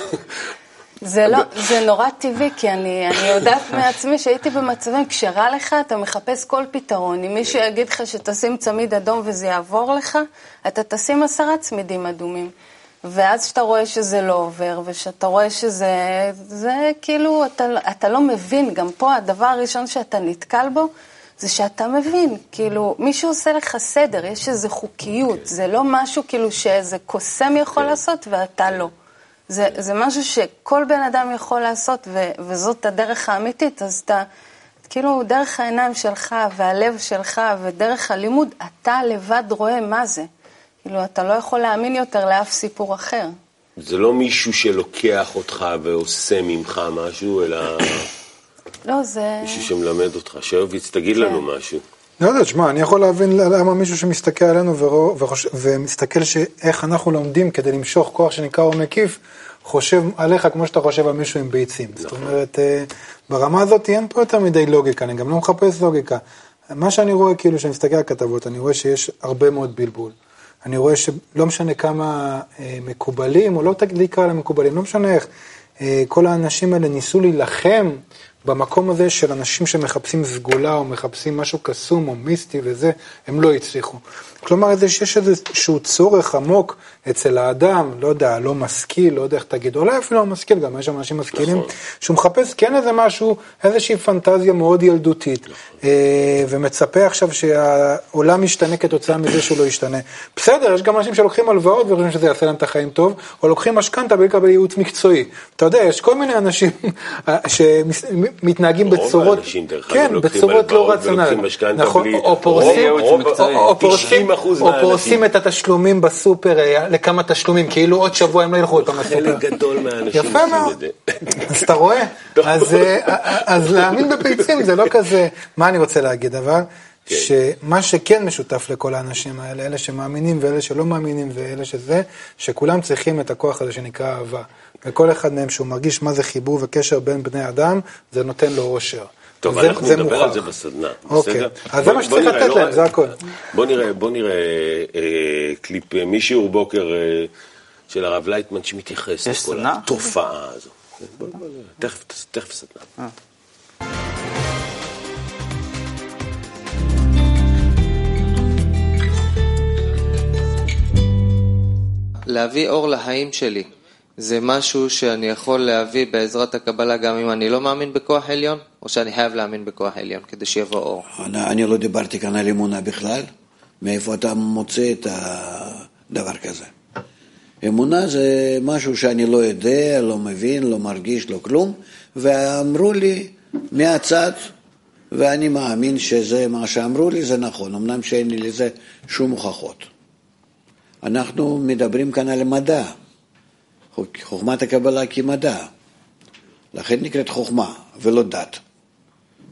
זה לא, זה נורא טבעי, כי אני, אני יודעת מעצמי שהייתי במצבים, כשרע לך, אתה מחפש כל פתרון. אם מישהו יגיד לך שתשים צמיד אדום וזה יעבור לך, אתה תשים עשרה צמידים אדומים. ואז שאתה רואה שזה לא עובר, ושאתה רואה שזה, זה כאילו, אתה, אתה לא מבין, גם פה הדבר הראשון שאתה נתקל בו, זה שאתה מבין, כאילו, מישהו עושה לך סדר, יש איזו חוקיות, זה לא משהו כאילו שאיזה קוסם יכול לעשות ואתה לא. זה, זה משהו שכל בן אדם יכול לעשות, ו, וזאת הדרך האמיתית, אז אתה, כאילו, דרך העיניים שלך, והלב שלך, ודרך הלימוד, אתה לבד רואה מה זה. כאילו, אתה לא יכול להאמין יותר לאף סיפור אחר.
זה לא מישהו שלוקח אותך ועושה ממך משהו, אלא
לא, זה...
מישהו שמלמד אותך. שרביץ, תגיד לנו משהו.
לא יודע, תשמע, אני יכול להבין למה מישהו שמסתכל עלינו ורוא- וחוש- ומסתכל שאיך אנחנו לומדים כדי למשוך כוח שנקרא אור מקיף, חושב עליך כמו שאתה חושב על מישהו עם ביצים. זאת אומרת, אה, ברמה הזאת אין פה יותר מדי לוגיקה, אני גם לא מחפש לוגיקה. מה שאני רואה, כאילו, כשאני מסתכל על כתבות, אני רואה שיש הרבה מאוד בלבול. אני רואה שלא משנה כמה אה, מקובלים, או לא תגיד לי קרא להם מקובלים, לא משנה איך, אה, כל האנשים האלה ניסו להילחם במקום הזה של אנשים שמחפשים סגולה, או מחפשים משהו קסום, או מיסטי וזה, הם לא הצליחו. כלומר, שיש איזשהו צורך עמוק אצל האדם, לא יודע, לא משכיל, לא יודע איך תגיד, אולי אפילו לא משכיל, גם יש שם אנשים משכילים,
נכון.
שהוא מחפש כן איזה משהו, איזושהי פנטזיה מאוד ילדותית, אה, ומצפה עכשיו שהעולם ישתנה כתוצאה מזה שהוא לא ישתנה. בסדר, יש גם אנשים שלוקחים הלוואות וחושבים שזה יעשה להם את החיים טוב, או לוקחים משכנתה בלי לקבל ייעוץ מקצועי. אתה יודע, יש כל מיני אנשים שמתנהגים
רוב
בצורות,
האנשים, דרך אגב,
כן, בצורות לא רציונליות. נכון, או פורסים,
רוב-
או-
רוב-
או- או פורסים,
90%
או
מהאנשים.
פורסים את התשלומים בסופר אה, לכמה תשלומים, כאילו עוד שבוע הם לא ילכו עוד פעם לסופר.
חלק גדול מהאנשים
יפה מאוד. אז אתה רואה? אז, אה, אז להאמין בביצים זה לא כזה, מה אני רוצה להגיד אבל?
כן.
שמה שכן משותף לכל האנשים האלה, אלה שמאמינים ואלה שלא מאמינים ואלה שזה, שכולם צריכים את הכוח הזה שנקרא אהבה. וכל אחד מהם שהוא מרגיש מה זה חיבור וקשר בין בני אדם, זה נותן לו אושר.
טוב,
וזה-
אנחנו
זה
נדבר
מוכח.
על זה בסדנה,
אוקיי.
בסדר?
אז זה מה שצריך לתת
לא
להם, זה הכל.
בוא נראה, בוא נראה אה, קליפ אה, משיעור בוקר אה, של הרב לייטמן שמתייחס לכל
סדנה?
התופעה הזו. כן, בוא- בוא- תכף- תכף סדנה.
להביא אור לחיים שלי זה משהו שאני יכול להביא בעזרת הקבלה גם אם אני לא מאמין בכוח עליון, או שאני חייב להאמין בכוח עליון כדי שיבוא אור.
אני, אני לא דיברתי כאן על אמונה בכלל, מאיפה אתה מוצא את הדבר כזה. אמונה זה משהו שאני לא יודע, לא מבין, לא מרגיש, לא כלום, ואמרו לי מהצד, ואני מאמין שזה מה שאמרו לי, זה נכון, אמנם שאין לי לזה שום הוכחות. אנחנו מדברים כאן על מדע, חוכמת הקבלה כמדע, לכן נקראת חוכמה ולא דת.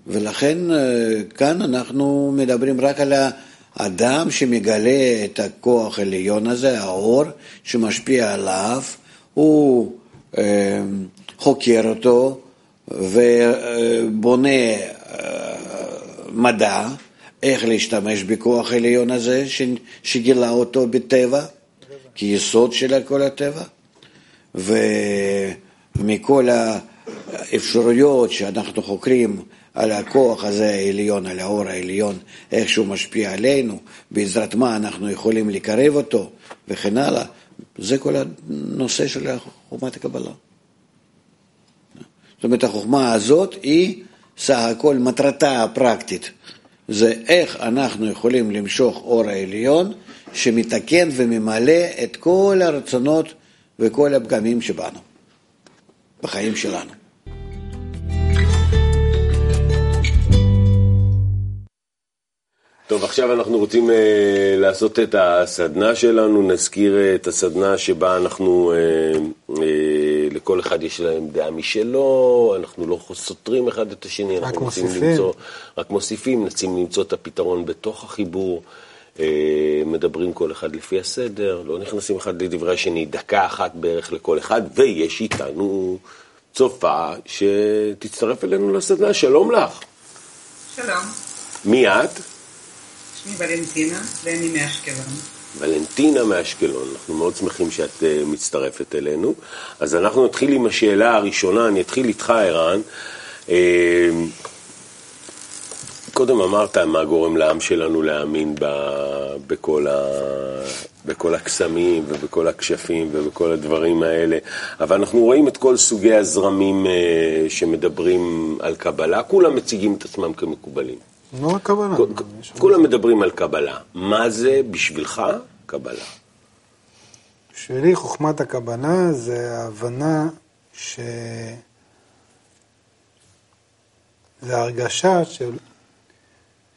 ולכן אה, כאן אנחנו מדברים רק על האדם שמגלה את הכוח העליון הזה, האור שמשפיע עליו, הוא אה, חוקר אותו ובונה אה, מדע, איך להשתמש בכוח העליון הזה שגילה אותו בטבע, כיסוד של כל הטבע. ומכל האפשרויות שאנחנו חוקרים על הכוח הזה העליון, על האור העליון, איך שהוא משפיע עלינו, בעזרת מה אנחנו יכולים לקרב אותו וכן הלאה, זה כל הנושא של חוכמת הקבלה. זאת אומרת, החוכמה הזאת היא סך הכל מטרתה הפרקטית. זה איך אנחנו יכולים למשוך אור העליון שמתקן וממלא את כל הרצונות וכל הפגמים שבנו, בחיים שלנו.
טוב, עכשיו אנחנו רוצים uh, לעשות את הסדנה שלנו, נזכיר uh, את הסדנה שבה אנחנו uh, uh, לכל אחד יש להם דעה משלו, אנחנו לא סותרים אחד את השני,
רק
אנחנו מנסים
מוסיפים.
למצוא, רק מוסיפים, מנסים למצוא את הפתרון בתוך החיבור, מדברים כל אחד לפי הסדר, לא נכנסים אחד לדברי השני, דקה אחת בערך לכל אחד, ויש איתנו צופה שתצטרף אלינו לסדנה, שלום לך.
שלום,
מי את?
שמי ולנטינה ואני מאשקלון.
ולנטינה מאשקלון, אנחנו מאוד שמחים שאת uh, מצטרפת אלינו. אז אנחנו נתחיל עם השאלה הראשונה, אני אתחיל איתך ערן. קודם אמרת מה גורם לעם שלנו להאמין ב, בכל, ה, בכל הקסמים ובכל הכשפים ובכל הדברים האלה, אבל אנחנו רואים את כל סוגי הזרמים uh, שמדברים על קבלה, כולם מציגים את עצמם כמקובלים.
לא רק
כ- כולם מדברים על קבלה. מה זה בשבילך קבלה?
בשבילי חוכמת הקבלה זה ההבנה ש... זה הרגשה של...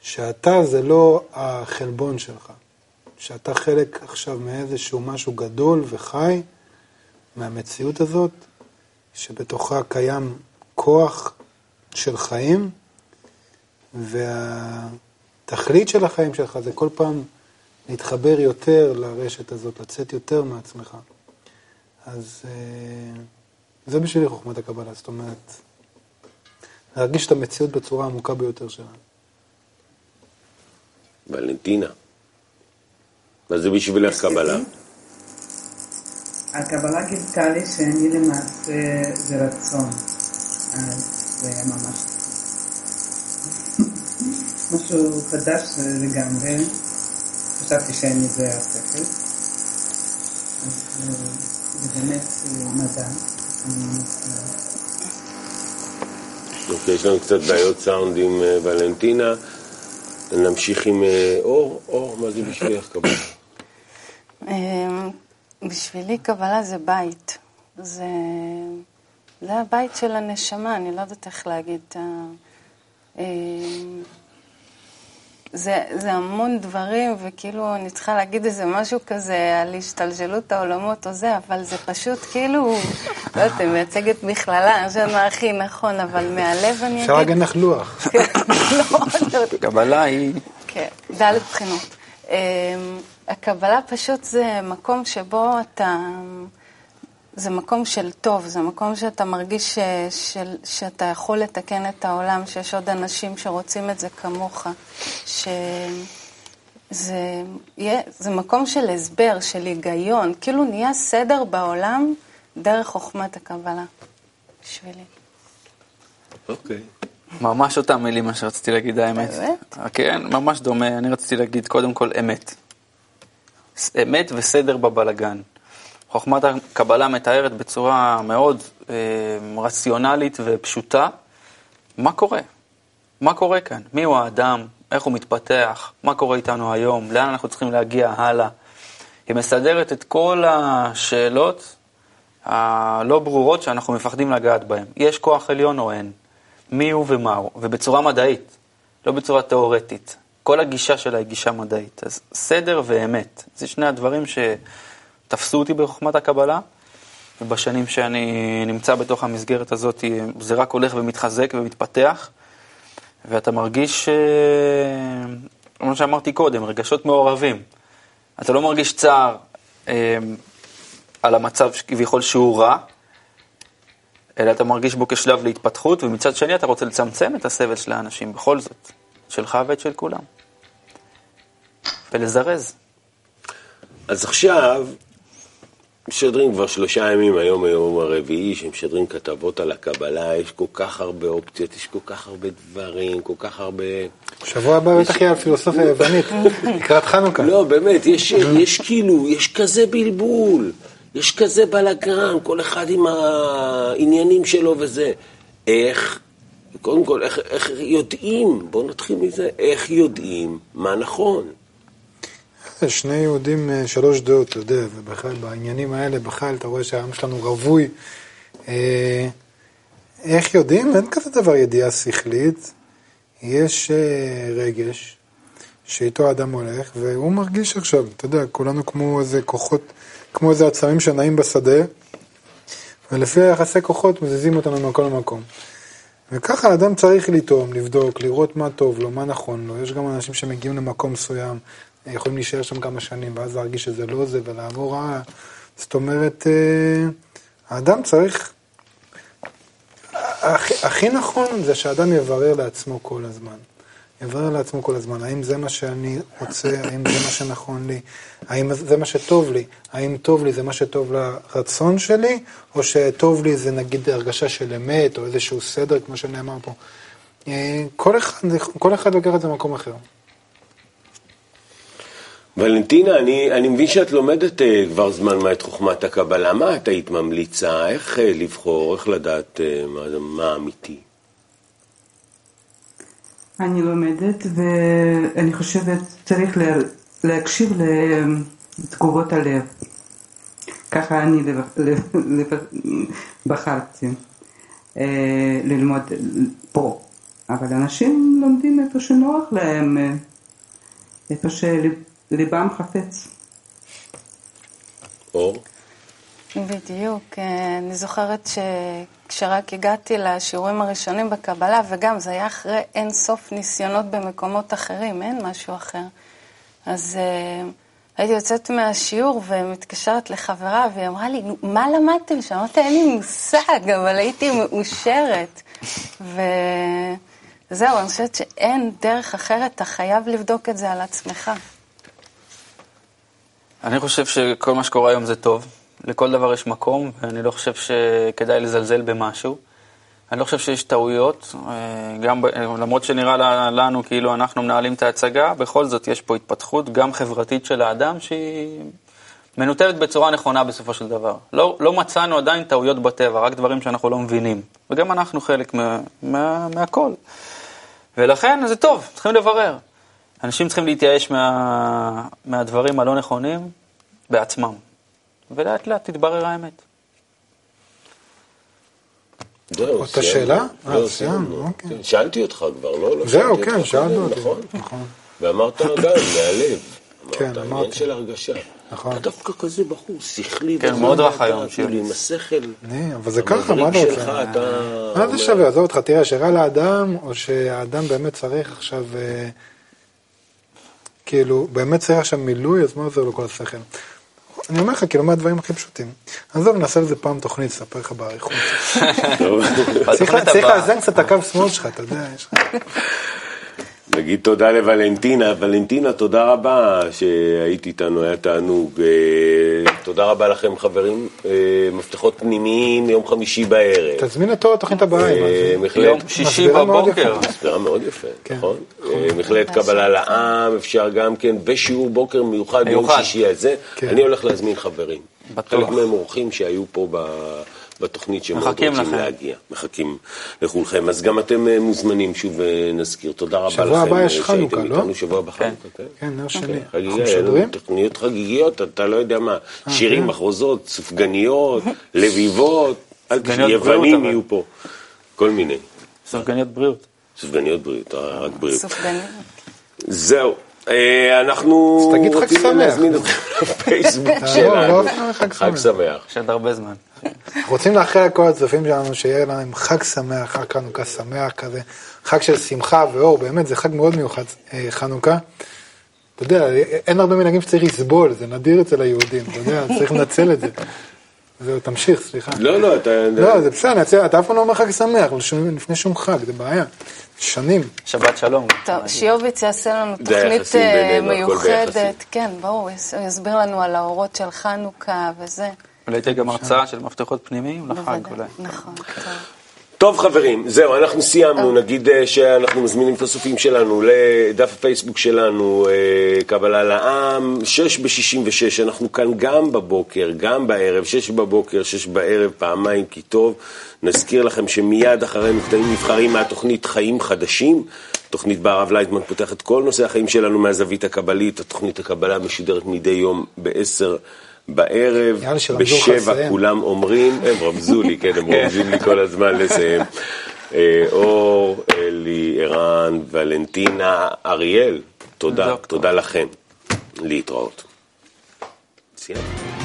שאתה זה לא החלבון שלך, שאתה חלק עכשיו מאיזשהו משהו גדול וחי מהמציאות הזאת, שבתוכה קיים כוח של חיים, והתכלית של החיים שלך זה כל פעם להתחבר יותר לרשת הזאת, לצאת יותר מעצמך. אז אה, זה בשבילי חוכמת הקבלה, זאת אומרת, להרגיש את המציאות בצורה העמוקה ביותר שלה.
ולנטינה. מה זה בשבילך קבלה?
הקבלה גילתה לי שאני למעשה זה רצון. זה היה ממש משהו חדש לגמרי. חשבתי שאני זה השכל. אז אה, זה באמת אה, מדע. אה,
אוקיי, יש לנו קצת בעיות סאונד עם ולנטינה. נמשיך עם אה, אור. אור, מה זה בשבילך קבלה?
אמ, בשבילי קבלה זה בית. זה, זה הבית של הנשמה, אני לא יודעת איך להגיד. זה, זה המון דברים, וכאילו אני צריכה להגיד איזה משהו כזה על השתלשלות העולמות או זה, אבל זה פשוט כאילו, לא יודעת, אני מייצגת מכללה, אני חושבת מה הכי נכון, אבל מהלב אני
אפשר
אגיד...
להגן לך לוח.
לא, לא,
קבלה היא...
כן, ד' בחינות. אמ, הקבלה פשוט זה מקום שבו אתה... זה מקום של טוב, זה מקום שאתה מרגיש ש, של, שאתה יכול לתקן את העולם, שיש עוד אנשים שרוצים את זה כמוך, שזה יהיה- זה מקום של הסבר, של היגיון, כאילו נהיה סדר בעולם דרך חוכמת הקבלה, בשבילי.
אוקיי.
ממש אותם מילים מה שרציתי להגיד, האמת.
באמת?
כן, ממש דומה. אני רציתי להגיד קודם כל אמת. אמת וסדר בבלגן. חוכמת הקבלה מתארת בצורה מאוד אה, רציונלית ופשוטה מה קורה. מה קורה כאן? מיהו האדם? איך הוא מתפתח? מה קורה איתנו היום? לאן אנחנו צריכים להגיע הלאה? היא מסדרת את כל השאלות הלא ברורות שאנחנו מפחדים לגעת בהן. יש כוח עליון או אין? מי הוא ומה הוא? ובצורה מדעית, לא בצורה תיאורטית. כל הגישה שלה היא גישה מדעית. אז סדר ואמת, זה שני הדברים שתפסו אותי בחוכמת הקבלה, ובשנים שאני נמצא בתוך המסגרת הזאת, זה רק הולך ומתחזק ומתפתח, ואתה מרגיש, אה, כמו שאמרתי קודם, רגשות מעורבים. אתה לא מרגיש צער אה, על המצב כביכול שהוא רע, אלא אתה מרגיש בו כשלב להתפתחות, ומצד שני אתה רוצה לצמצם את הסבל של האנשים בכל זאת, שלך ואת של כולם. ולזרז.
אז עכשיו, משדרים כבר שלושה ימים, היום היום הרביעי, שמשדרים כתבות על הקבלה, יש כל כך הרבה אופציות, יש כל כך הרבה דברים, כל כך הרבה...
שבוע הבא בטח יהיה על פילוסופיה יוונית, לקראת חנוכה.
לא, באמת, יש, יש כאילו, יש כזה בלבול, יש כזה בלאגן, כל אחד עם העניינים שלו וזה. איך, קודם כל, איך, איך יודעים, בואו נתחיל מזה, איך יודעים מה נכון.
שני יהודים, אה, שלוש דעות, אתה יודע, ובכלל בעניינים האלה, בכלל, אתה רואה שהעם שלנו רווי. אה, איך יודעים? אין כזה דבר ידיעה שכלית. יש אה, רגש שאיתו האדם הולך, והוא מרגיש עכשיו, אתה יודע, כולנו כמו איזה כוחות, כמו איזה עצמים שנעים בשדה, ולפי היחסי כוחות מזיזים אותנו ממקום למקום. וככה האדם צריך לטעום, לבדוק, לראות מה טוב לו, מה נכון לו. יש גם אנשים שמגיעים למקום מסוים, יכולים להישאר שם כמה שנים, ואז להרגיש שזה לא זה ולעבור הלאה. זאת אומרת, אה, האדם צריך... הכי, הכי נכון זה שהאדם יברר לעצמו כל הזמן. יברר לעצמו כל הזמן, האם זה מה שאני רוצה, האם זה מה שנכון לי, האם זה מה שטוב לי, האם טוב לי זה מה שטוב לרצון שלי, או שטוב לי זה נגיד הרגשה של אמת, או איזשהו סדר, כמו שנאמר פה. אה, כל אחד, כל אחד לוקח את זה במקום אחר.
ולנטינה, אני, אני מבין שאת לומדת uh, כבר זמן מה את חוכמת הקבלה. מה את היית ממליצה? איך uh, לבחור? איך לדעת uh, מה, מה אמיתי?
אני לומדת, ואני חושבת צריך לה, להקשיב לתגובות הלב. ככה אני בחרתי ללמוד פה. אבל אנשים לומדים איפה שנוח להם, איפה שליבם חפץ.
אור?
בדיוק. אה, אני זוכרת שכשרק הגעתי לשיעורים הראשונים בקבלה, וגם זה היה אחרי אין סוף ניסיונות במקומות אחרים, אין משהו אחר. אז uh, הייתי יוצאת מהשיעור ומתקשרת לחברה, והיא אמרה לי, נו, מה למדתם שם? אמרתי, אין לי מושג, אבל הייתי מאושרת. וזהו, אני חושבת שאין דרך אחרת, אתה חייב לבדוק את זה על עצמך.
אני חושב שכל מה שקורה היום זה טוב. לכל דבר יש מקום, ואני לא חושב שכדאי לזלזל במשהו. אני לא חושב שיש טעויות, אה, גם, למרות שנראה לנו כאילו אנחנו מנהלים את ההצגה, בכל זאת יש פה התפתחות גם חברתית של האדם שהיא מנותבת בצורה נכונה בסופו של דבר. לא, לא מצאנו עדיין טעויות בטבע, רק דברים שאנחנו לא מבינים. וגם אנחנו חלק מה, מה, מהכל. ולכן זה טוב, צריכים לברר. אנשים צריכים להתייאש מה, מהדברים הלא נכונים בעצמם. ולאט לאט תתברר האמת.
זהו,
אותה שאלה?
לא,
אה, סיימנו, אוקיי.
כן, שאלתי אותך כבר, לא? לא
זהו, כן, שאלנו אותי.
נכון?
נכון.
ואמרת גם, מהלב.
כן, אמרתי.
של הרגשה.
נכון.
אתה דווקא כזה בחור שכלי.
כן, מאוד רך היום,
כאילו,
שיר.
עם השכל.
אבל זה ככה, מה אתה רוצה? מה זה שווה? עזוב אותך, תראה, שרע לאדם, או שהאדם באמת צריך עכשיו, אה, כאילו, באמת צריך עכשיו מילוי, אז מה עוזר לו כל השכל? אני אומר לך, כאילו, מה הדברים הכי פשוטים? עזוב, נעשה לזה פעם תוכנית, אספר לך באריכות. צריך. לאזן קצת את הקו שמאל שלך, אתה יודע, יש לך...
נגיד תודה לוולנטינה. ולנטינה, תודה רבה שהיית איתנו, היה תענוג. תודה רבה לכם, חברים. אה, מפתחות פנימיים, יום חמישי בערב.
תזמין אותו לתוכנית הבאה.
אה.
יום שישי בבוקר.
מסבירה מאוד יפה,
כן.
נכון? אה, מכללת קבלה לעם, אפשר גם כן, ושיעור בוקר מיוחד
מיוחד.
שישי הזה.
כן.
אני הולך להזמין חברים.
בטוח.
חלק מהם אורחים שהיו פה ב- בתוכנית שמאוד רוצים
לכם.
להגיע. מחכים לכולכם. אז גם אתם אה, מוזמנים, שוב אה, נזכיר. תודה רבה לכם.
שבוע הבא
אה,
יש חנוכה, לא?
איתנו. שבוע הבא חנוכה, כן.
כן, נר שני. אנחנו
חגיגה? תוכניות חגיגיות, אתה לא יודע מה, שירים,
כן.
מחרוזות, סופגניות, לביבות, אל
סופגניות בריאות,
יוונים. יהיו פה, כל מיני.
סופגניות בריאות.
סופגניות בריאות, רק בריאות.
סופגנית.
זהו, אה, אנחנו
אז תגיד חג
רוצים
שמח.
להזמין אתכם לפייסבוק
לא,
שלנו.
לא, חג שמח.
יש עוד הרבה זמן.
רוצים לאחל לכל הצופים שלנו שיהיה להם חג שמח, חג חנוכה שמח כזה, חג של שמחה ואור, באמת זה חג מאוד מיוחד, אה, חנוכה. אתה יודע, אין הרבה מנהגים שצריך לסבול, זה נדיר אצל היהודים, אתה יודע, צריך לנצל את זה. זהו, תמשיך, סליחה.
לא, לא, אתה...
לא, זה בסדר, אתה אף פעם לא אומר חג שמח, לשום- לפני שום חג, זה בעיה. שנים.
שבת שלום.
טוב, שיוביץ יעשה לנו תוכנית אה. מיוחדת. כן, ברור, הוא יסביר לנו על האורות של חנוכה וזה.
אולי תהיה גם הרצאה של מפתחות פנימיים לחג. אולי.
נכון, טוב.
טוב חברים, זהו, אנחנו סיימנו, נגיד אה, שאנחנו מזמינים את הסופים שלנו לדף הפייסבוק שלנו, אה, קבלה לעם, 6 ב-66, אנחנו כאן גם בבוקר, גם בערב, 6 בבוקר, 6 בערב, פעמיים כי טוב. נזכיר לכם שמיד אחרי מקטעים נבחרים מהתוכנית חיים חדשים. תוכנית בה הרב לייטמן פותח את כל נושא החיים שלנו מהזווית הקבלית, התוכנית הקבלה משודרת מדי יום ב-10 בערב, בשבע. כולם אומרים, הם רמזו לי, כן, הם רומזים לי כל הזמן לסיים. אה, אור, אלי, ערן, ולנטינה, אריאל, תודה. תודה לכם. להתראות. סיימת.